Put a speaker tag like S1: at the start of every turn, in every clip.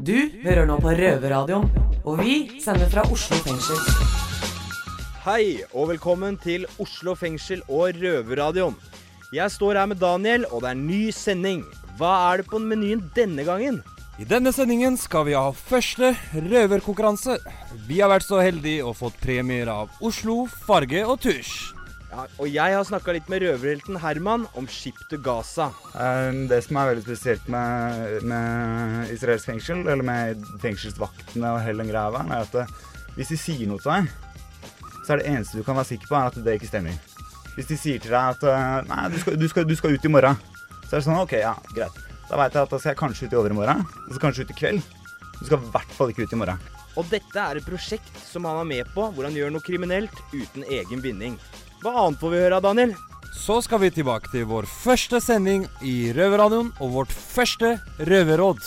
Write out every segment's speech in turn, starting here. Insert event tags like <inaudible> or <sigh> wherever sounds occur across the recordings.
S1: Du hører nå på Røverradioen, og vi sender fra Oslo fengsel.
S2: Hei, og velkommen til Oslo fengsel og Røverradioen. Jeg står her med Daniel, og det er ny sending. Hva er det på menyen denne gangen?
S3: I denne sendingen skal vi ha første røverkonkurranse. Vi har vært så heldige og fått premier av Oslo, Farge og Tusj.
S2: Ja, og jeg har snakka litt med røverhelten Herman om Ship to Gaza.
S4: Eh, Det som er veldig spesielt med, med israelsk fengsel, eller med fengselsvaktene og hele den greia der, er at det, hvis de sier noe til deg, så er det eneste du kan være sikker på, er at det ikke stemmer. Hvis de sier til deg at eh, nei, du skal, du skal, du skal ut i morgen, så er det sånn OK, ja, greit. Da veit jeg at da skal jeg kanskje ut i overmorgen, og så kanskje ut i kveld. Du skal i hvert fall ikke ut i morgen.
S2: Og dette er et prosjekt som han er med på, hvor han gjør noe kriminelt uten egen vinning. Hva annet får vi høre Daniel?
S3: Så skal vi tilbake til vår første sending i Røverradioen og vårt første røverråd.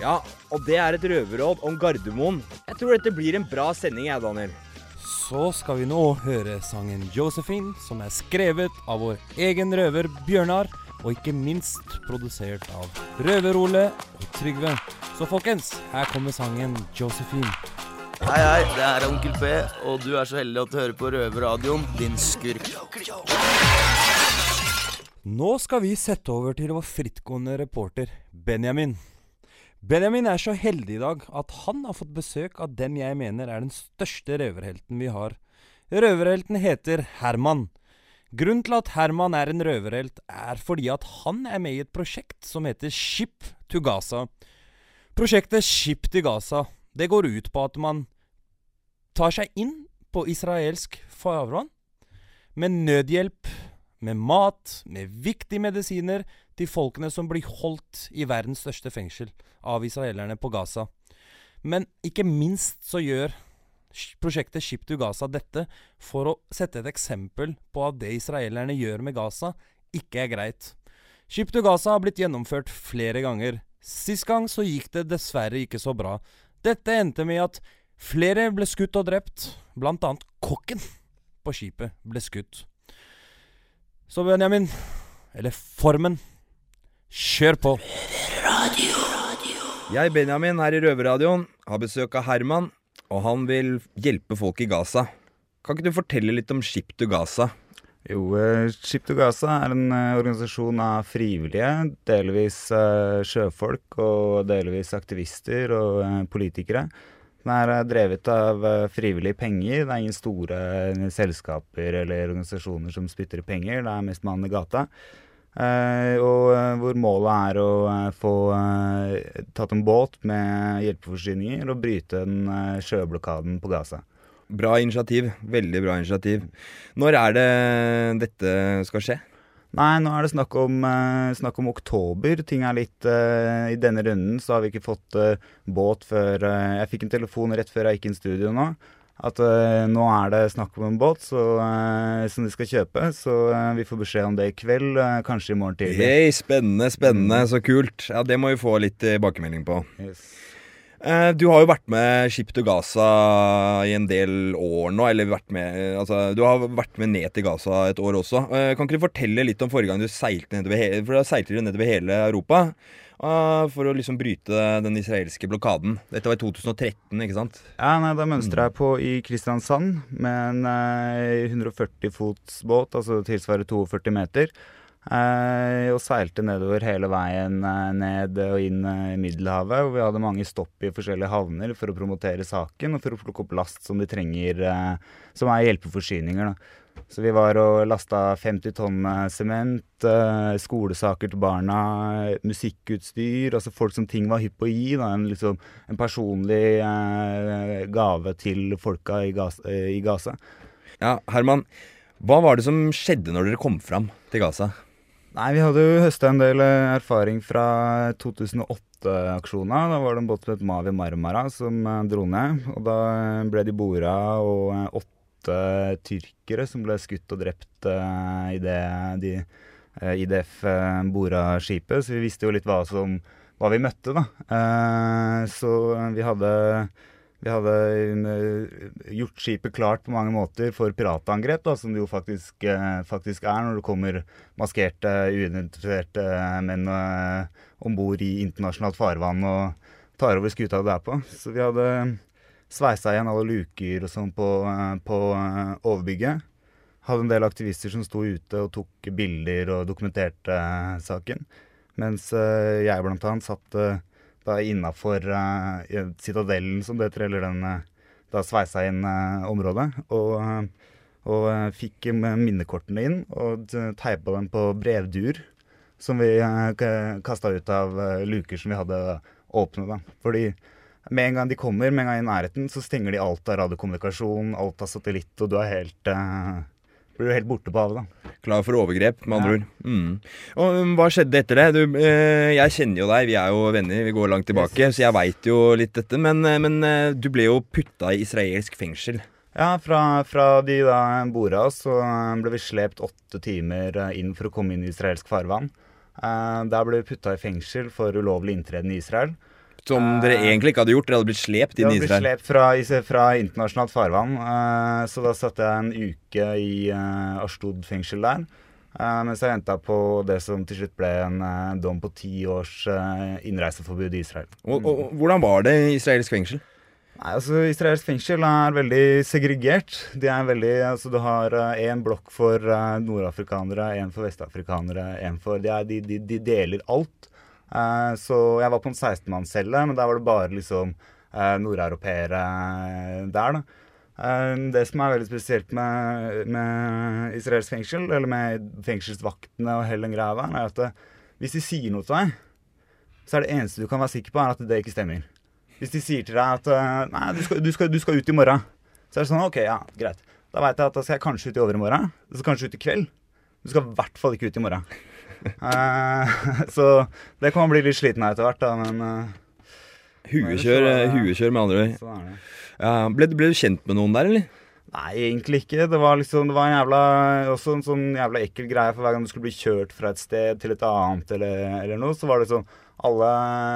S2: Ja, og det er et røverråd om Gardermoen. Jeg tror dette blir en bra sending, jeg, Daniel.
S3: Så skal vi nå høre sangen 'Josephine', som er skrevet av vår egen røver Bjørnar, og ikke minst produsert av Røver-Ole og Trygve. Så folkens, her kommer sangen 'Josephine'.
S5: Hei, hei, det er Onkel P, og du er så heldig at du hører på Røverradioen, din skurk.
S3: Nå skal vi sette over til vår frittgående reporter Benjamin. Benjamin er så heldig i dag at han har fått besøk av den jeg mener er den største røverhelten vi har. Røverhelten heter Herman. Grunnen til at Herman er en røverhelt, er fordi at han er med i et prosjekt som heter Ship to Gaza. Prosjektet Ship to Gaza det går ut på at man tar seg inn på israelsk farvann med nødhjelp, med mat, med viktige medisiner til folkene som blir holdt i verdens største fengsel av israelerne på Gaza. Men ikke minst så gjør prosjektet Ship to Gaza dette for å sette et eksempel på at det israelerne gjør med Gaza, ikke er greit. Ship to Gaza har blitt gjennomført flere ganger. Sist gang så gikk det dessverre ikke så bra. Dette endte med at flere ble skutt og drept, blant annet kokken på skipet ble skutt. Så Benjamin, eller Formen, kjør på.
S2: Jeg, Benjamin, her i Røverradioen, har besøk av Herman, og han vil hjelpe folk i Gaza. Kan ikke du fortelle litt om Ship to Gaza?
S4: Jo, eh, Ship to Gaza er en eh, organisasjon av frivillige, delvis eh, sjøfolk og delvis aktivister og politikere. Den er drevet av frivillige penger. Det er ingen store selskaper eller organisasjoner som spytter penger. Det er mest mann i gata. Og hvor målet er å få tatt en båt med hjelpeforsyninger og bryte den sjøblokaden på Gaza.
S2: Bra initiativ. Veldig bra initiativ. Når er det dette skal skje?
S4: Nei, nå er det snakk om, eh, snakk om oktober. Ting er litt eh, I denne runden så har vi ikke fått eh, båt før eh, Jeg fikk en telefon rett før jeg gikk inn studio nå. At eh, nå er det snakk om en båt så, eh, som de skal kjøpe. Så vi får beskjed om det i kveld, kanskje i morgen tidlig.
S2: Hei, spennende, spennende. Så kult. Ja, Det må vi få litt tilbakemelding på.
S4: Yes.
S2: Eh, Du har jo vært med Ship to Gaza i en del år nå. Eller vært med Altså, du har vært med ned til Gaza et år også. Eh, Kan ikke du fortelle litt om forrige gang du seilte nedover hele For da seilte du nedover hele Europa. eh, For å liksom bryte den israelske blokaden. Dette var i 2013, ikke sant?
S4: Ja, nei, Da mønstra jeg på i Kristiansand med en eh, 140 fots båt, altså tilsvarer 42 meter. Eh, og seilte nedover hele veien eh, ned og inn eh, i Middelhavet. Og vi hadde mange stopp i forskjellige havner for å promotere saken og for å plukke opp last som de trenger, som er hjelpeforsyninger. Så vi var og lasta 50 tonn sement, skolesaker til barna, musikkutstyr, altså folk som ting var hypp på å gi. En, liksom, en personlig gave til folka. I Gaza.
S2: Ja, Herman. Hva var det som skjedde når dere kom fram til Gaza?
S4: Nei, vi hadde jo høsta en del eh, erfaring fra 2008-aksjoner. Da var det en båt som het Mavi Marmara som eh, dro ned. Og da eh, ble de bora, og åtte tyrkere som ble skutt og drept uh, det de uh, IDF uh, bora skipet. Så vi visste jo litt hva som hva vi møtte, da. Så vi hadde vi hadde eh, gjort skipet klart på mange måter for piratangrep, da, som det jo faktisk, eh, faktisk er når det kommer maskerte, uidentifiserte menn uh, om bord i internasjonalt farvann og, tar over skuta du er på. Så vi hadde sveisa igjen alle luker og sånn på, eh, på eh, overbygget. Hadde en del aktivister som sto ute og tok bilder og dokumenterte eh, saken. Mens eh, jeg blant annet satt eh, da innafor uh, Citadellen, som det heter, eller den eh, da sveisa inn uh, området. Og, eh, og eh, fikk eh, minnekortene inn og teipa dem på brevduer. Som vi uh, kasta ut av eh, luker som vi hadde åpne. da. Fordi med en gang de kommer, med en gang i nærheten, så stenger de alt av radiokommunikasjon, alt av satellitt, og du er helt eh, blir du helt borte på havet, da.
S2: Klar for overgrep, med andre
S4: Ja.
S2: ord. Mm. Og um, hva skjedde etter det? Du, uh, jeg kjenner jo deg, vi er jo venner, vi går langt tilbake, så jeg veit jo litt dette. Men, eh, men uh, du ble jo putta i israelsk fengsel.
S4: Ja, fra, fra de da bora så ble vi slept åtte timer inn for å komme inn i israelsk farvann. Uh, der ble vi putta i fengsel for ulovlig inntreden i Israel.
S2: Som dere
S4: Eh,
S2: egentlig ikke hadde gjort. Dere hadde blitt slept inn i
S4: hadde blitt slept fra, fra internasjonalt farvann, Uh, så da satt jeg en uke i uh, Ashtod fengsel der. eh, mens jeg venta på det som til slutt ble en eh, dom på ti års eh, innreiseforbud i Israel.
S2: Og, og, hvordan var det i israelsk fengsel?
S4: Nei, altså Israelsk fengsel er veldig segregert. De er veldig, altså Du har én blokk for uh, nordafrikanere, én for vestafrikanere, én for de, er, de, de, de deler alt. Eh, så jeg var på en 16-mannscelle, men der var det bare liksom uh, nordeuropeere eh, der, da. Eh, det som er veldig spesielt med, med israelsk fengsel, eller med fengselsvaktene og hele den greia der, er at eh, hvis de sier noe til deg, så er det eneste du kan være sikker på, er at det ikke stemmer. Hvis de sier til deg at eh, Nei, du skal, du, skal, du skal ut i morgen. Så er det sånn OK, ja, greit. Da veit jeg at da skal jeg kanskje ut i overmorgen. Så kanskje ut i kveld. Du skal i hvert fall ikke ut i morgen. Eh, <laughs> så det kan man bli litt sliten av etter hvert, da, men eh,
S2: Huekjør, eh, huekjør med andre ord.
S4: sånn.
S2: Ja, ble, ble du kjent med noen der, eller?
S4: Nei, egentlig ikke. Det var liksom, det var en jævla, også en sånn jævla ekkel greie. For hver gang du skulle bli kjørt fra et sted til et annet, eller, eller noe, så var det sånn alle,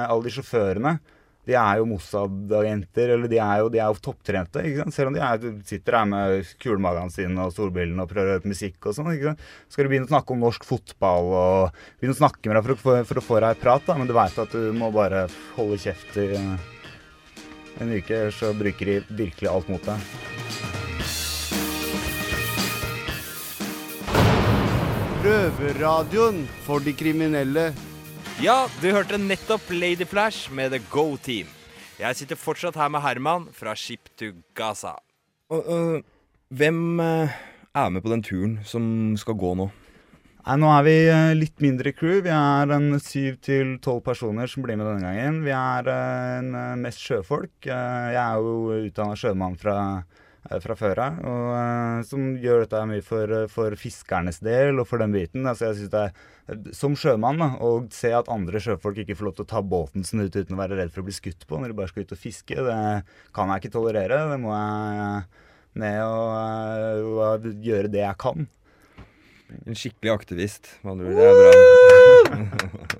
S4: alle de sjåførene de er jo Mossad-agenter, eller de er jo, de er jo topptrente. Selv om de er, sitter her med kulemagene sine og solbrillene og prøver å høre musikk og sånn. Så? Skal du begynne å snakke om norsk fotball og begynne å snakke med deg for få- for å få deg i prat, da, men du veit at du må bare holde kjeft i en uke, så bruker de virkelig alt mot deg.
S6: Røverradioen for de kriminelle.
S2: Ja, du hørte nettopp Lady Flash med The Go Team. Jeg sitter fortsatt her med Herman fra Ship to Gaza. Og, og, hvem eh, er med på den turen som skal gå nå?
S4: Nei, Nå er vi eh, litt mindre crew. Vi er en syv til tolv personer som blir med denne gangen. Vi er en, mest sjøfolk. Jeg er jo utdanna sjømann fra, fra før av, eh, som gjør dette mye for, eh, for fiskernes del og for den biten. Altså, jeg synes det er, eh, Som sjømann da, å se at andre sjøfolk ikke får lov til å ta båten sin ut uten å være redd for å bli skutt på når de bare skal ut og fiske, det kan jeg ikke tolerere. Det må jeg eh, ned og, eh, og gjøre det jeg kan.
S2: En skikkelig aktivist, med andre ord. Det er bra.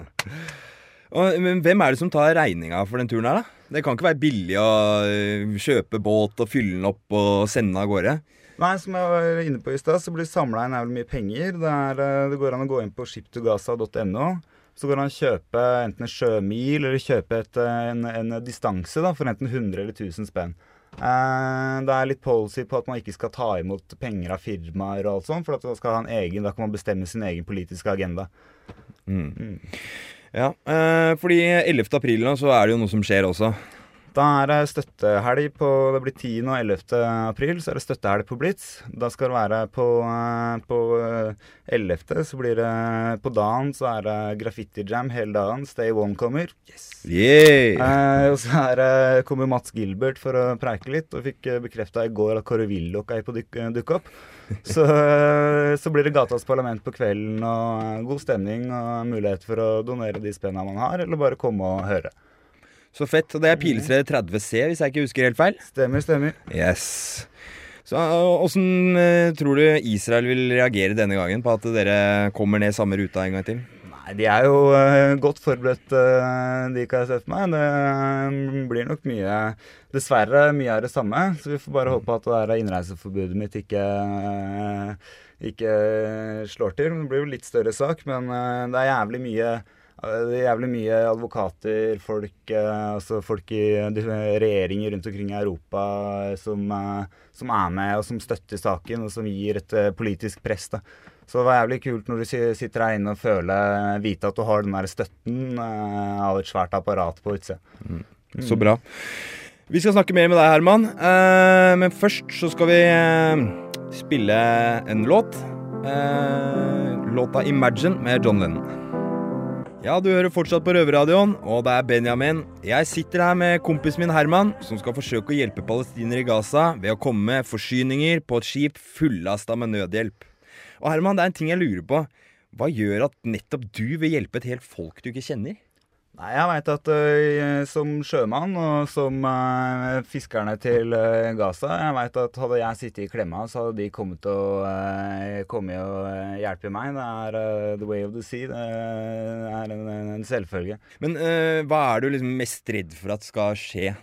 S2: <laughs> og, men hvem er det som tar regninga for den turen her, da? Det kan ikke være billig å eh, kjøpe båt og fylle den opp og sende av gårde.
S4: Nei, som jeg var inne på i stad, så blir samla inn jævlig mye penger. Det, er, eh, det går an å gå inn på shiptogaza.no. Så går det an å kjøpe enten en sjømil eller kjøpe et, eh, en, en distanse da, for enten 100 eller 1000 spenn. Eh, det er litt policy på at man ikke skal ta imot penger av firmaer og alt sånt, for en egen, da kan man bestemme sin egen politiske agenda.
S2: Mm. Ja, eh, fordi 11. april nå, så er det jo noe som skjer også.
S4: Da er det støttehelg på Det blir 10. og 11. april, så er det støttehelg på Blitz. Da skal det være på, eh, på eh, 11. så blir det På dagen så er det graffiti-jam hele dagen. Stay One kommer.
S2: Yeah.
S4: Eh, og så er det, kommer Mats Gilbert for å preike litt, og fikk bekrefta i går at Kåre Willoch er på duk- dukke opp. Så, eh, så blir det Gatas Parlament på kvelden, og eh, god stemning og mulighet for å donere de spenna man har, eller bare komme og høre.
S2: Så fett. Og det er Pilsrud 30C, hvis jeg ikke husker helt feil.
S4: Stemmer, stemmer.
S2: Yes. Så Åssen tror du Israel vil reagere denne gangen på at dere kommer ned samme ruta en gang til?
S4: Nei, de er jo uh, godt forberedt, uh, de kan jeg se for meg. Det eh, blir nok mye Dessverre mye av det samme. Så vi får bare håpe at det der innreiseforbudet mitt ikke uh, ikke slår til. Det blir jo litt større sak, men eh, det er jævlig mye Det er jævlig mye advokater, folk, eh, altså folk i de- regjeringer rundt omkring i Europa eh, som, eh, som er med og som støtter saken, og som gir et eh, politisk press. da. Så det var jævlig kult når du sitter her inne og føler, vite at du har den der støtten eh, av et svært apparat på utsida.
S2: Så bra. Vi skal snakke mer med deg, Herman. Eh, men først så skal vi eh, spille en låt. Eh, låta 'Imagine' med John Lennon. Ja, du hører fortsatt på Røverradioen, og det er Benjamin. Jeg sitter her med kompisen min Herman, som skal forsøke å hjelpe palestinere i Gaza ved å komme med forsyninger på et skip fullasta med nødhjelp. Og Herman, det er en ting jeg lurer på. Hva gjør at nettopp du vil hjelpe et helt folk du ikke kjenner?
S4: Nei, jeg veit at øh, som sjømann og som øh, fiskerne til øh, Gaza Jeg veit at hadde jeg sittet i klemma, så hadde de kommet og kommet og hjelpe meg. Det er the way of the sea. Det er en, en, selvfølge.
S2: Men hva er du liksom mest redd for at skal skje?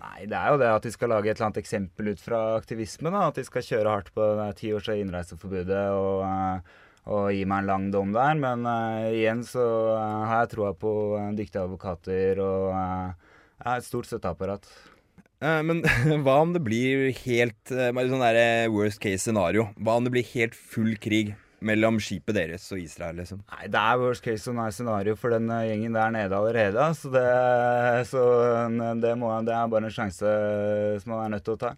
S4: Nei, det er jo det at de skal lage et eller annet eksempel ut fra aktivisme. da, At de skal kjøre hardt på ti års innreiseforbudet og, og gi meg en lang dom der. Men uh, igjen så uh, har jeg troa på øh, dyktige advokater og jeg har et stort støtteapparat.
S2: Eh, men <laughs> hva om det blir helt eh, sånn der eh, worst case scenario? Hva om det blir helt full krig mellom skipet deres og Israel, liksom?
S4: Nei, det er worst case scenario for den eh, gjengen der nede allerede. Så det, så eh, det, må, det er bare en sjanse som man er nødt til å ta.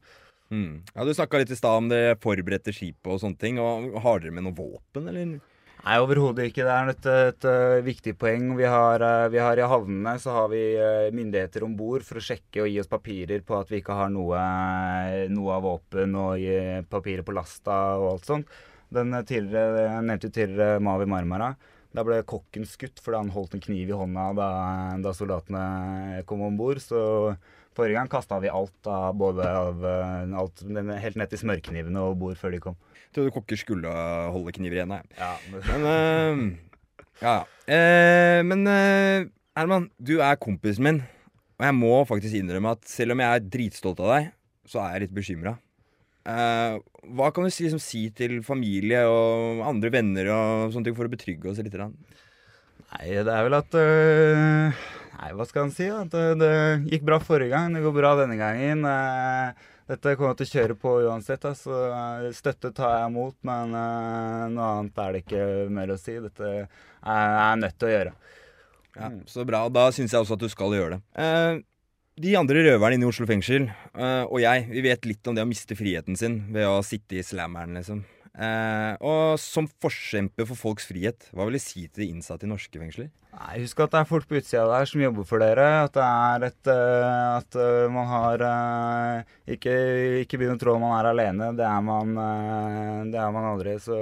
S2: Mm. Ja, Du snakka litt i stad om det forberedte skipet og sånne ting. Og Har dere med noe våpen, eller?
S4: Nei, overhodet ikke. Det er et, et, et viktig poeng. Vi har, eh, vi har I havnene så har vi eh, myndigheter om bord for å sjekke og gi oss papirer på at vi ikke har noe, noe av våpen og gi papirer på lasta og alt sånt. Den eh, tidligere, Jeg nevnte tidligere Mavi Marmara. Da ble kokken skutt fordi han holdt en kniv i hånda da, da soldatene kom om bord. Så forrige gang kasta vi alt, av både av eh, alt, helt ned til smørknivene og bord før de kom.
S2: Jeg trodde kokker skulle holde kniver igjen. jeg.
S4: Ja,
S2: Men uh, Ja, ja. Eh, men uh, Herman, du er kompisen min. Og jeg må faktisk innrømme at selv om jeg er dritstolt av deg, så er jeg litt bekymra. hva kan du si, liksom, si til familie og andre venner og sånne ting for å betrygge oss litt?
S4: Nei, det er vel at Nei, hva skal han si? da? Øh, det gikk bra forrige gang, det går bra denne gangen. Eh, Dette kommer jeg til å kjøre på uansett. Altså. så Støtte tar jeg imot, men eh, noe annet er det ikke mer å si. Dette er jeg nødt til å gjøre.
S2: Ja, Så bra. Da syns jeg også at du skal gjøre det. Eh, de andre røverne inne i Oslo fengsel, eh, og jeg, vi vet litt om det å miste friheten sin ved å sitte i slammeren, liksom. Eh, og som forkjemper for folks frihet, hva vil du si til de innsatte i norske fengsler?
S4: Nei, Husk at det er folk på utsida der som jobber for dere. At det er et uh, At uh, man har uh, ikke, ikke begynn å tro man er alene. Det er man, det er man aldri. Så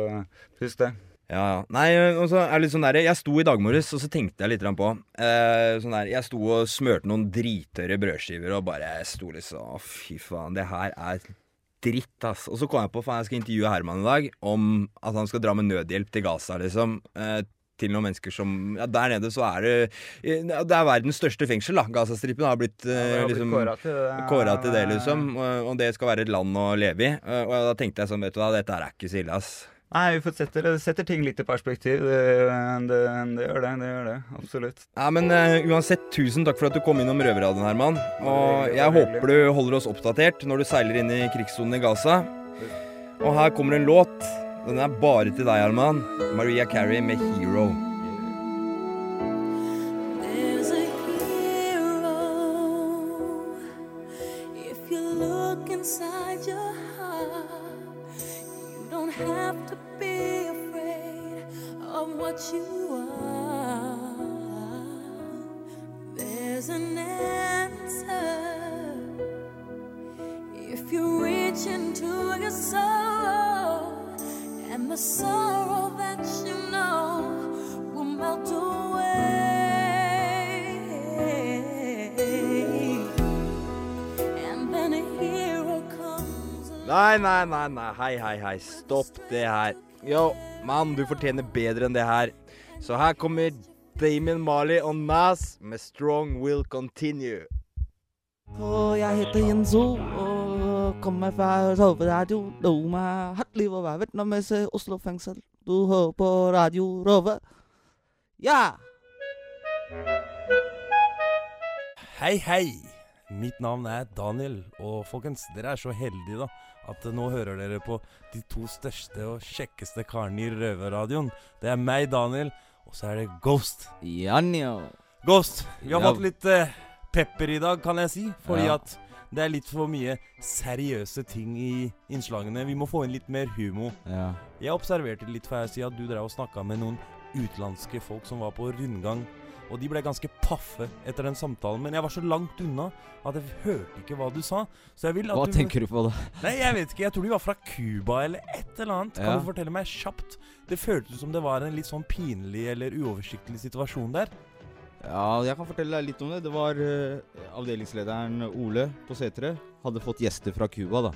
S4: husk det.
S2: Ja, ja. Nei, og så er det litt sånn der, Jeg sto i dag morges, og så tenkte jeg litt på eh, sånn der, Jeg sto og smørte noen drittørre brødskiver og bare sto liksom Å, fy faen, det her er dritt, ass. Og så kom jeg på faen, jeg skal intervjue Herman i dag om at han skal dra med nødhjelp til Gaza, liksom. Eh, til noen mennesker som Ja, der nede så er det eh, Det er verdens største fengsel, da. Gazastripen har blitt,
S4: Ja,
S2: eh,
S4: har blitt
S2: liksom
S4: det.
S2: Kåra til det, liksom. Og, og det skal være et land å leve i. Og, Og da tenkte jeg sånn, vet du hva, dette her er ikke så ille, ass.
S4: Nei, vi setter, setter ting litt i perspektiv. Det, det, det gjør det. Det gjør det. Absolutt.
S2: Nei, men uh, uansett, tusen takk for at du kom innom Røverradioen, Herman. Og jeg håper du holder oss oppdatert når du seiler inn i krigssonen i Gaza. Og her kommer en låt. Den er bare til deg, Herman. Maria Carey med 'Hero'.
S7: Have to be afraid of what you are.
S2: Nei, nei, nei, nei. Hei, hei, hei. Stopp det her. Yo, mann, du fortjener bedre enn det her. Så her kommer Damien Marley og Nas med 'Strong Will Continue'.
S8: Og jeg heter Jenso og kommer fra Røverradio. Loma hjertelig å være vitne med Oslo fengsel. Du hører på Radio Rove. Ja!
S3: Hei, hei! Mitt navn er Daniel, og folkens, dere er så heldige da at nå hører dere på de to største og kjekkeste karene i Røverradioen. Det er meg, Daniel, og så er det Ghost.
S8: Janjo.
S3: Ghost, vi har
S8: Ja.
S3: fått litt eh, pepper i dag, kan jeg si, fordi
S8: Ja.
S3: at det er litt for mye seriøse ting i innslagene. Vi må få inn litt mer humor.
S8: Ja.
S3: Jeg observerte litt for jeg sier at du drev og snakka med noen utenlandske folk som var på rundgang. Og de ble ganske paffe etter den samtalen, men jeg var så langt unna at jeg hørte ikke hva du sa. Så jeg vil at
S8: Hva
S3: du
S8: tenker du på da?
S3: Nei, jeg vet ikke. Jeg tror de var fra Cuba eller et eller annet. Kan
S8: Ja.
S3: du fortelle meg kjapt? Det føltes som det var en litt sånn pinlig eller uoversiktlig situasjon der.
S8: Ja, jeg kan fortelle deg litt om det. Det var uh, avdelingslederen Ole på Setre hadde fått gjester fra Cuba, da.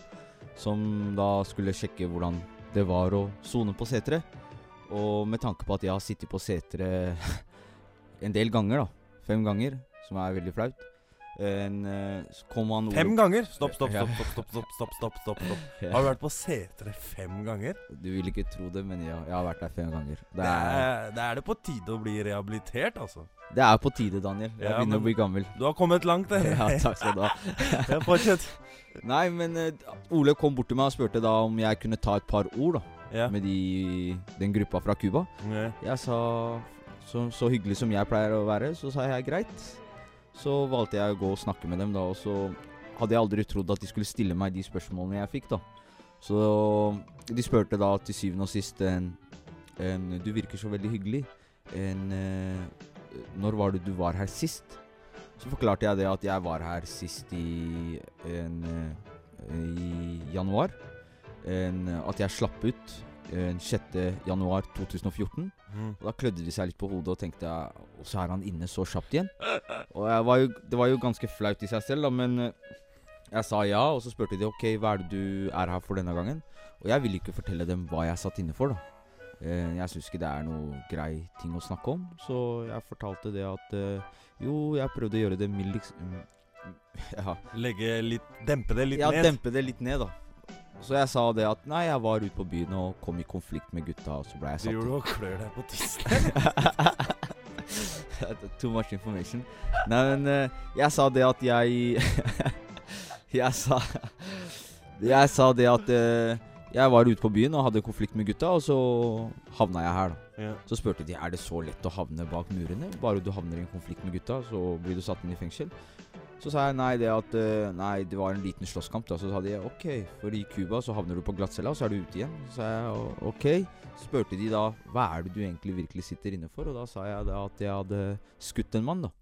S8: Som da skulle sjekke hvordan det var å sone på Setre. Og med tanke på at jeg har sittet på Setre en del ganger, da. Fem ganger, som er veldig flaut. En, eh, så kom han Ole
S3: Fem ganger! Stopp, stopp, stopp. stopp, stopp, stopp, stopp, stopp, <laughs> stopp,
S8: stopp.
S3: Har du vært på Setre fem ganger?
S8: Du vil ikke tro det, men ja, jeg har vært der fem ganger.
S3: Det
S8: Det er,
S3: er, det er det på tide å bli rehabilitert, altså.
S8: det er på tide, Daniel. Jeg
S3: Ja,
S8: begynner å bli gammel.
S3: Du har kommet langt. det. <laughs>
S8: Ja, takk skal du ha. <laughs>
S3: Fortsett.
S8: Nei, men uh, Ole kom bort til meg og spurte da om jeg kunne ta et par ord da
S3: Ja.
S8: med de, den gruppa fra Cuba.
S3: Ja.
S8: Jeg sa så, så hyggelig som jeg pleier å være, så sa jeg greit. Så valgte jeg å gå og snakke med dem, da, og så hadde jeg aldri trodd at de skulle stille meg de spørsmålene jeg fikk, da. Så de spurte da til syvende og sist en, en Du virker så veldig hyggelig. En eh, Når var det du var her sist? Så forklarte jeg det at jeg var her sist i en, eh, i januar. At jeg slapp ut en 6. januar 2014.
S3: Mm.
S8: Og da klødde de seg litt på hodet og tenkte Og så er han inne så kjapt igjen. Og jeg var jo, det var jo ganske flaut i seg selv, da, men eh, jeg sa ja. Og så spurte de ok, hva er det du er her for denne gangen. Og jeg ville ikke fortelle dem hva jeg satt inne for. da Eh, Jeg syns ikke det er noe grei ting å snakke om, så jeg fortalte det at eh, jo, jeg prøvde å gjøre det mildest mm, Ja,
S3: Legge litt Dempe det litt
S8: ja
S3: ned.
S8: dempe det litt ned, da. Så jeg sa det at nei, jeg var ute på byen og kom i konflikt med gutta, og så ble jeg satt
S3: Driver du og klør deg på tissen? <laughs>
S8: Too much information. Nei, men uh, jeg sa det at jeg <laughs> Jeg sa Jeg sa det at uh, jeg var ute på byen og hadde konflikt med gutta, og så havna jeg her, da.
S3: Ja.
S8: Så spurte de er det så lett å havne bak murene. Bare du havner i en konflikt med gutta, så blir du satt inn i fengsel. Så sa jeg nei, det at eh, Nei, det var en liten slåsskamp. da Så sa de ok, for i Cuba så havner du på glattcella, og så er du ute igjen. Så sa jeg ok. Så spurte de da hva er det du egentlig virkelig sitter inne for, og da sa jeg da at jeg hadde skutt en mann, da.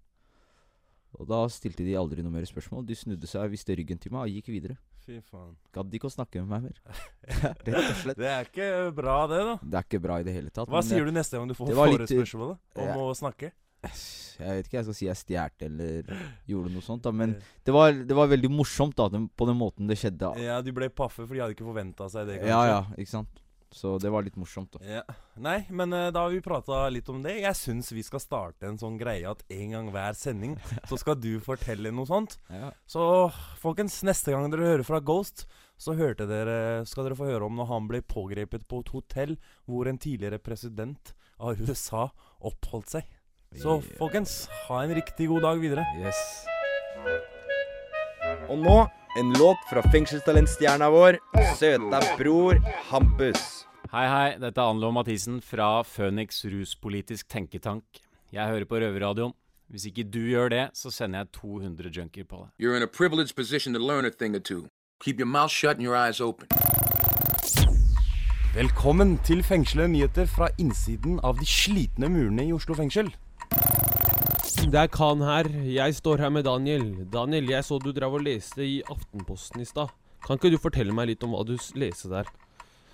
S8: Og da stilte de aldri noe mer spørsmål. De snudde seg, viste ryggen til meg og gikk videre.
S3: Fy faen.
S8: Gadd ikke å snakke med meg mer. <laughs> <laughs> Rett og slett.
S3: Det er ikke bra, det, da.
S8: Det er ikke bra i det hele tatt.
S3: Hva sier du neste gang du får
S8: litt, eh,
S3: om
S8: ja.
S3: å snakke?
S8: Jeg vet ikke, jeg skal si jeg stjal eller gjorde noe sånt, da. Men det var, det var veldig morsomt da, den, på den måten det skjedde.
S3: Ja, de ble paffe, for de hadde ikke forventa seg det.
S8: Ja, ja, ikke sant. Så det var litt morsomt, da.
S3: Ja. Nei, men uh, da har vi prata litt om det. Jeg syns vi skal starte en sånn greie at en gang hver sending <laughs> så skal du fortelle noe sånt.
S8: Ja.
S3: Så folkens, neste gang dere hører fra Ghost, så hørte dere, skal dere få høre om når han ble pågrepet på et hotell hvor en tidligere president av <laughs> USA oppholdt seg. Så folkens, ha en riktig god dag videre.
S8: Yes.
S2: Og nå en låt fra fengselstalentstjerna vår, søta bror Hampus.
S9: Hei, hei. Dette er Anlo Mathisen fra Phoenix ruspolitisk tenketank. Jeg hører på Røverradioen. Hvis ikke du gjør det, så sender jeg 200 junkier på deg.
S10: You're in a privileged position to learn a thing or two. Keep your mouth shut and your eyes open.
S3: Velkommen til fengselet nyheter fra innsiden av de slitne murene i Oslo fengsel.
S11: Det er Khan her. Jeg står her med Daniel. Daniel, jeg så du drev og leste i Aftenposten i stad. Kan ikke du fortelle meg litt om hva du leste der?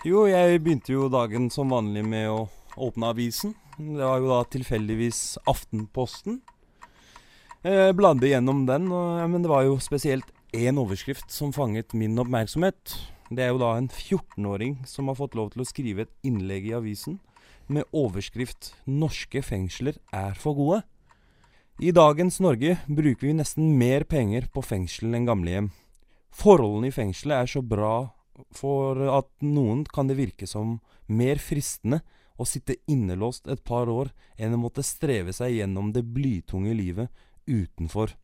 S3: Jo, jeg begynte jo dagen som vanlig med å åpne avisen. Det var jo da tilfeldigvis Aftenposten. Jeg bladde gjennom den, og, men det var jo spesielt én overskrift som fanget min oppmerksomhet. Det er jo da en 14-åring som har fått lov til å skrive et innlegg i avisen med overskrift 'Norske fengsler er for gode'. I dagens Norge bruker vi nesten mer penger på fengsel enn gamlehjem. Forholdene i fengselet er så bra for at noen kan det virke som mer fristende å sitte innelåst et par år enn å måtte streve seg gjennom det blytunge livet utenfor.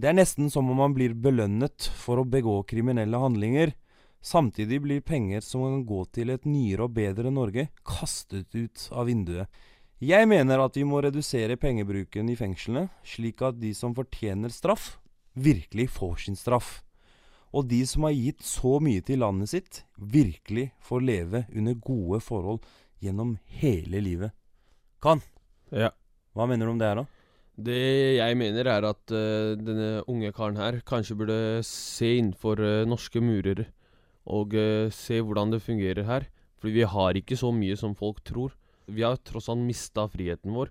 S3: Det er nesten som om man blir belønnet for å begå kriminelle handlinger. Samtidig blir penger som kan gå til et nyere og bedre Norge, kastet ut av vinduet. Jeg mener at vi må redusere pengebruken i fengslene, slik at de som fortjener straff, virkelig får sin straff. Og de som har gitt så mye til landet sitt, virkelig får leve under gode forhold gjennom hele livet. Kan,
S11: Ja.
S3: hva mener du om det her, da?
S11: Det jeg mener, er at uh, denne unge karen her kanskje burde se innenfor uh, norske murer og eh, se hvordan det fungerer her. For vi har ikke så mye som folk tror. Vi har tross alt mista friheten vår,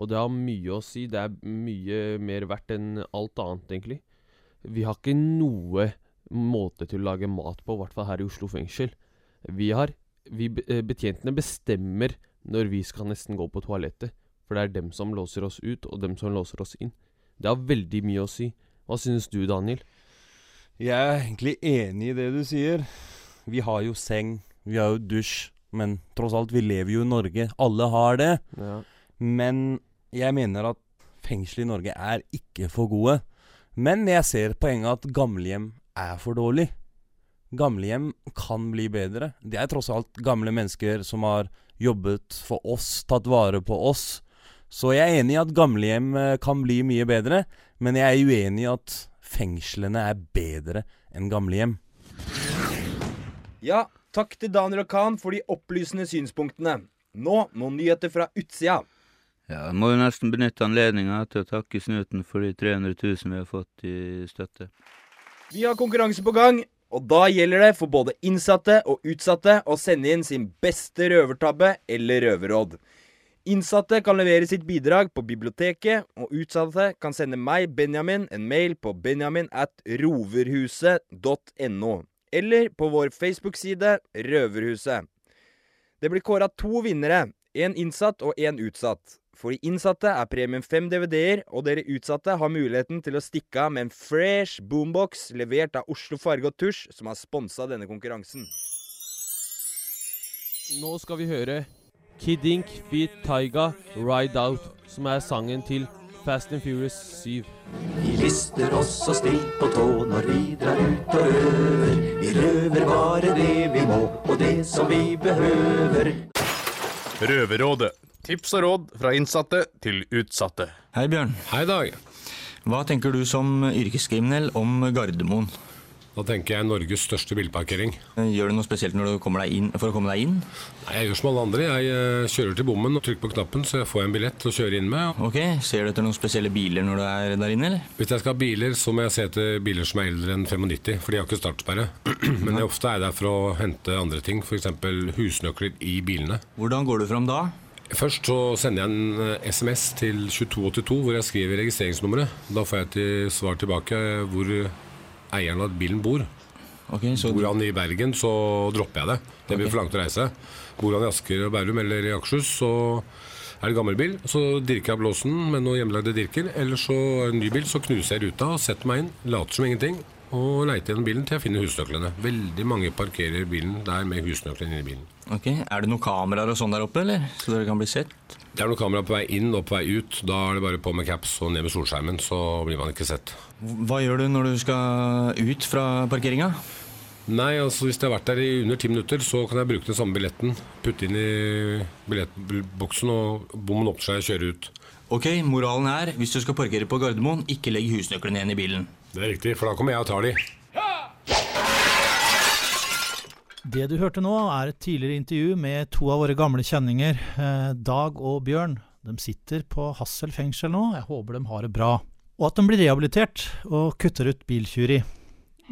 S11: og det har mye å si. Det er mye mer verdt enn alt annet, egentlig. Vi har ikke noe måte til å lage mat på, i hvert fall her i Oslo fengsel. Vi har vi, eh, Betjentene bestemmer når vi skal nesten gå på toalettet. For det er dem som låser oss ut, og dem som låser oss inn. Det har veldig mye å si. Hva synes du, Daniel?
S3: Jeg er egentlig enig i det du sier. Vi har jo seng, vi har jo dusj, men tross alt, vi lever jo i Norge. Alle har det.
S11: Ja.
S3: Men jeg mener at fengsel i Norge er ikke for gode. Men jeg ser poenget at gamlehjem er for dårlig. Gamlehjem kan bli bedre. Det er tross alt gamle mennesker som har jobbet for oss, tatt vare på oss. Så jeg er enig i at gamlehjem eh, kan bli mye bedre, men jeg er uenig i at fengslene er bedre enn gamlehjem.
S2: Ja, takk til Daniel og Khan for de opplysende synspunktene. Nå noen nyheter fra utsida.
S4: Ja, jeg må jo nesten benytte anledninga til å takke Snuten for de 300 000 vi har fått i støtte.
S2: Vi har konkurranse på gang, og da gjelder det for både innsatte og utsatte å sende inn sin beste røvertabbe eller røverråd. Innsatte kan levere sitt bidrag på biblioteket, og utsatte kan sende meg, Benjamin, en mail på benjamin at roverhuset.no, eller på vår Facebook-side Røverhuset. Det blir kåra to vinnere, en innsatt og en utsatt. For de innsatte er premien fem DVD-er, og dere utsatte har muligheten til å stikke av med en fresh boombox levert av Oslo Farge og Tusj, som har sponsa denne konkurransen.
S11: Nå skal vi høre Kid Ink feat Taiga Ride Out, som er sangen til Fast and Furious 7.
S12: Vi lister oss og stilt på tå når vi drar ut og røver. Vi røver bare det vi må, og det som vi behøver.
S13: Røverrådet. Tips og råd fra innsatte til utsatte.
S14: Hei, Bjørn.
S13: Hei, Dag.
S14: Hva tenker du som yrkeskriminell om Gardermoen?
S13: Da tenker jeg Norges største bilparkering.
S14: Gjør du noe spesielt når du deg inn, for å komme deg inn?
S13: Nei, Jeg gjør som alle andre. Jeg eh, kjører til bommen og trykker på knappen, så jeg får en billett å kjøre inn med.
S14: Ok, Ser du etter noen spesielle biler når du er der inne, eller?
S13: Hvis jeg skal ha biler, så må jeg se etter biler som er eldre enn 95, for de har ikke startsperre. <clears throat> Men jeg ofte er der for å hente andre ting, f.eks. husnøkler i bilene.
S14: Hvordan går du fram da?
S13: Først så sender jeg en eh, SMS til 2282 hvor jeg skriver registreringsnummeret. Da får jeg til svar tilbake hvor eieren av bilen bor. Bor han i Bergen, så dropper jeg det. Det blir
S14: okay.
S13: for langt å reise. Bor han i Asker og Bærum eller i Akershus, så er det gammel bil. Så dirker jeg blåsen med noen hjemmelagde dirker. Eller så er det en ny bil, så knuser jeg ruta og setter meg inn. Later som ingenting. Og leiter gjennom bilen til jeg finner husnøklene. Veldig mange parkerer bilen der med husnøklene inni bilen.
S14: Ok, Er det noen kameraer og sånn der oppe, eller? Så dere kan bli sett?
S13: Det er noen kamera på vei inn og på vei ut. Da er det bare på med caps og ned med solskjermen, så blir man ikke sett.
S14: Hva gjør du når du skal ut fra parkeringa?
S13: Nei, altså hvis jeg har vært der i under ti minutter, så kan jeg bruke den samme billetten. Putte inn i billettboksen, og bommen åpner seg og kjøre ut.
S14: Ok, moralen er, hvis du skal parkere på Gardermoen, ikke legg husnøklene igjen i bilen.
S13: Det er riktig, for da kommer jeg og tar de.
S15: Det du hørte nå, er et tidligere intervju med to av våre gamle kjenninger, eh, Dag og Bjørn. De sitter på Hassel fengsel nå, jeg håper de har det bra. Og at de blir rehabilitert og kutter ut biltyveri.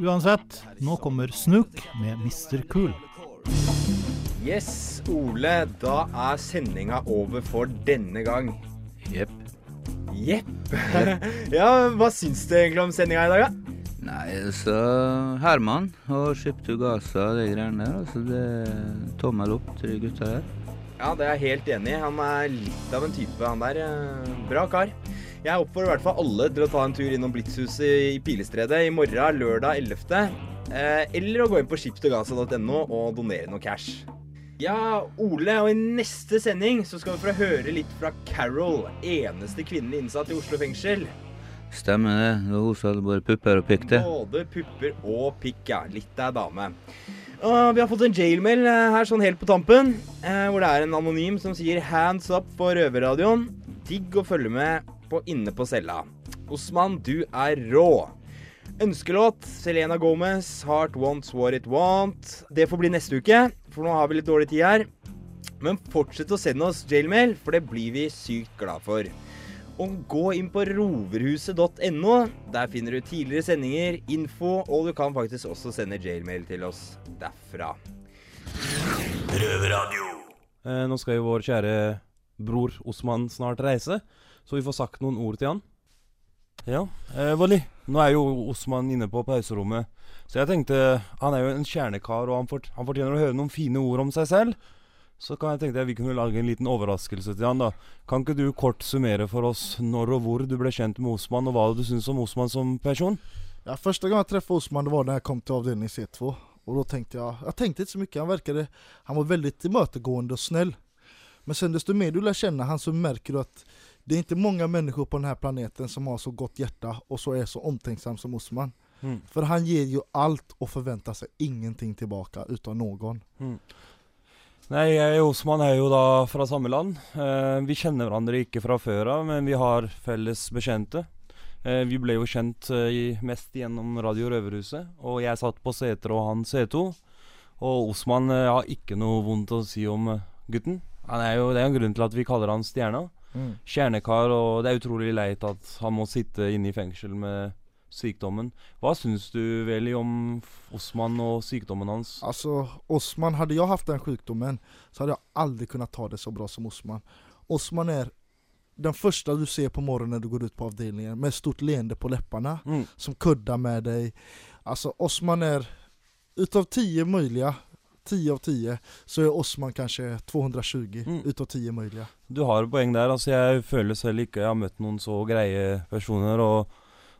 S15: Uansett, nå kommer Snook med Mr. Cool.
S2: Yes, Ole, da er sendinga over for denne gang.
S4: Jepp.
S2: Jepp. <laughs> ja, hva syns du egentlig om sendinga i dag, da?
S4: Nei, så Herman og Ship to Gaza og de greiene der, altså det Tommel opp til de gutta her.
S2: Ja, det er jeg helt enig i. Han er litt av en type, han der. eh, Bra kar. Jeg oppfordrer i hvert fall alle til å ta en tur innom Blitzhuset i Pilestredet i morgen, lørdag 11. Eh, eller å gå inn på skiptogaza.no og donere noe cash. Ja, Ole, og i neste sending så skal vi få høre litt fra Carol, eneste kvinnen innsatt i Oslo fengsel.
S4: Stemmer det. Det var hun som hadde både pupper og pikk, det.
S2: Både pupper og pikk, ja. Litt av dame. Uh, vi har fått en jailmail uh, her sånn helt på tampen, uh, hvor det er en anonym som sier 'hands up' for Røverradioen. Digg å følge med på Inne på cella. Osman, du er rå. Ønskelåt Selena Gomez, 'Heart Wants What It Want'. Det får bli neste uke, for nå har vi litt dårlig tid her. Men fortsett å sende oss jailmail, for det blir vi sykt glad for. Og gå inn på roverhuset.no. Der finner du tidligere sendinger, info, og du kan faktisk også sende jailmail til oss derfra.
S3: Eh, nå skal jo vår kjære bror Osman snart reise, så vi får sagt noen ord til han. Ja, eh, Wally, nå er jo Osman inne på pauserommet, så jeg tenkte Han er jo en kjernekar, og han, fort, han fortjener å høre noen fine ord om seg selv. Så kan jeg tenke deg vi kunne lage en liten overraskelse til han da. Kan ikke du kort summere for oss når og hvor du ble kjent med Osman, og hva du syns om Osman som person?
S16: Ja, første gang jeg traff Osman det var da jeg kom til avdelning C2. Og da tenkte jeg Jeg tenkte ikke så mye. han verkade, han var veldig tillmötesgående og snäll. Men sen desto mer du lär kjenne han så merker du at det er ikke mange mennesker på denne planeten som har så godt hjerte og så er så omtenksom som Osman.
S3: Mm.
S16: For han gir jo alt og forventer seg ingenting tilbake uten noen.
S3: Mm. Nei, jeg og Osman er jo da fra samme land. Eh, vi kjenner hverandre ikke fra før av, men vi har felles bekjente. Eh, vi ble jo kjent eh, mest gjennom Radio Røverhuset, og jeg satt på seter og han C2. Og Osman eh, har ikke noe vondt å si om eh, gutten. Han er jo, det er jo en grunn til at vi kaller han Stjerna.
S16: Mm.
S3: Kjernekar, og det er utrolig leit at han må sitte inne i fengsel med sykdommen. Hva syns du Veli om Osman og sykdommen hans?
S16: Altså, Osman, hadde jeg hatt den sykdommen, så hadde jeg aldri kunnet ta det så bra som Osman. Osman er den første du ser på morgenen når du går ut på avdelningen med stort leende på leppene,
S3: Mm.
S16: som kødder med deg. Altså, Osman är, utav 10 mulige 10 av 10, så er Osman kanskje 220
S3: Mm.
S16: utav 10 mulige.
S3: Du har poeng der. Altså, jeg føler selv ikke jeg har møtt noen så greie personer. Og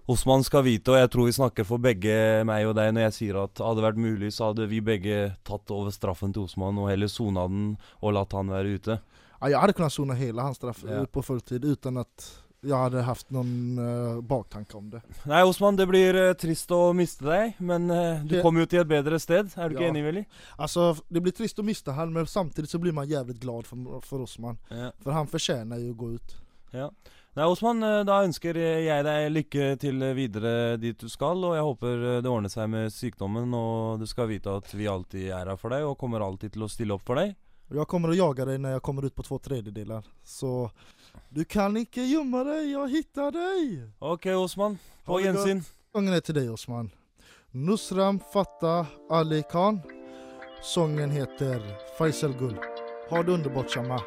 S3: Osman skal vite, og jeg tror vi snakker for begge meg og deg når jeg sier at hadde det vært mulig, så hadde vi begge tatt over straffen til Osman og heller sona den og latt han være ute.
S16: Ja, jeg hadde kunnet sone hele hans straff
S3: Ja.
S16: på fulltid uten at jeg hadde haft noen uh, baktanke om det.
S3: Nei, Osman, det blir uh, trist å miste deg, men uh, du kommer jo til et bedre sted. Er du ikke enig, Veli?
S16: Altså, det blir trist å miste han men samtidig så blir man jævlig glad for, for Osman.
S3: Ja.
S16: For han fortjener jo å gå ut.
S3: Ja. Nei, Osman, eh, da ønsker jeg deg lykke til videre dit du skal, og jeg håper eh, det ordner seg med sykdommen, og du skal vite at vi alltid er her for deg, og kommer alltid til å stille opp for deg.
S16: Jeg kommer å jage deg når jeg kommer ut på to tredjedeler, Så du kan ikke gjemme deg, jeg hittar deg!
S3: Ok, Osman. På gjensyn.
S16: Sangen er til deg, Osman. Nusram Fatta Ali Khan. Sangen heter Faisal Gul. Ha det underbart Shama.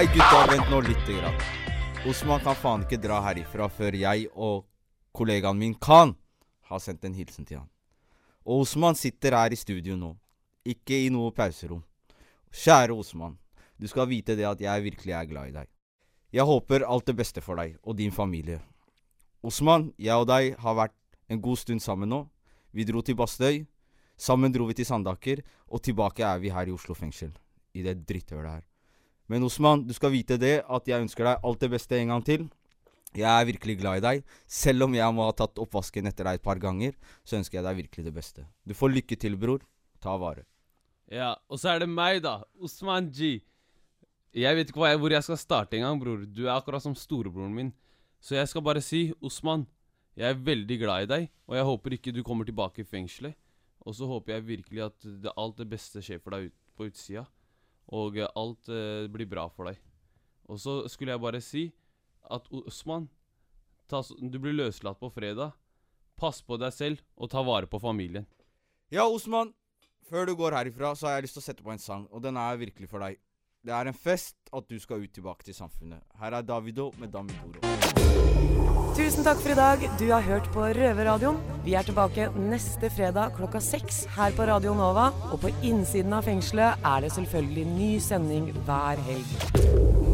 S8: Nei, gutta, vent nå lite grann. Osman kan faen ikke dra herifra før jeg og kollegaen min kan ha sendt en hilsen til han. Og Osman sitter her i studio nå, ikke i noe pauserom. Kjære Osman, du skal vite det at jeg virkelig er glad i deg. Jeg håper alt det beste for deg og din familie. Osman, jeg og deg har vært en god stund sammen nå. Vi dro til Bastøy. Sammen dro vi til Sandaker, og tilbake er vi her i Oslo fengsel. I det dritthølet her. Men Osman, du skal vite det at jeg ønsker deg alt det beste en gang til. Jeg er virkelig glad i deg. Selv om jeg må ha tatt oppvasken etter deg et par ganger, så ønsker jeg deg virkelig det beste. Du får lykke til, bror. Ta vare.
S11: Ja, og så er det meg, da. Osman G. Jeg vet ikke jeg, hvor jeg skal starte engang, bror. Du er akkurat som storebroren min. Så jeg skal bare si, Osman, jeg er veldig glad i deg, og jeg håper ikke du kommer tilbake i fengselet. Og så håper jeg virkelig at det, alt det beste skjer for deg ut, på utsida, og eh, alt eh, blir bra for deg. Og så skulle jeg bare si at Osman, ta, du blir løslatt på fredag. Pass på deg selv, og ta vare på familien.
S8: Ja, Osman. Før du går herifra, så har jeg lyst til å sette på en sang, og den er virkelig for deg. Det er en fest at du skal ut tilbake til samfunnet. Her er Davido med Damidoro.
S1: Tusen takk for i dag. Du har hørt på Røverradioen. Vi er tilbake neste fredag klokka seks her på Radio Nova. Og på innsiden av fengselet er det selvfølgelig ny sending hver helg.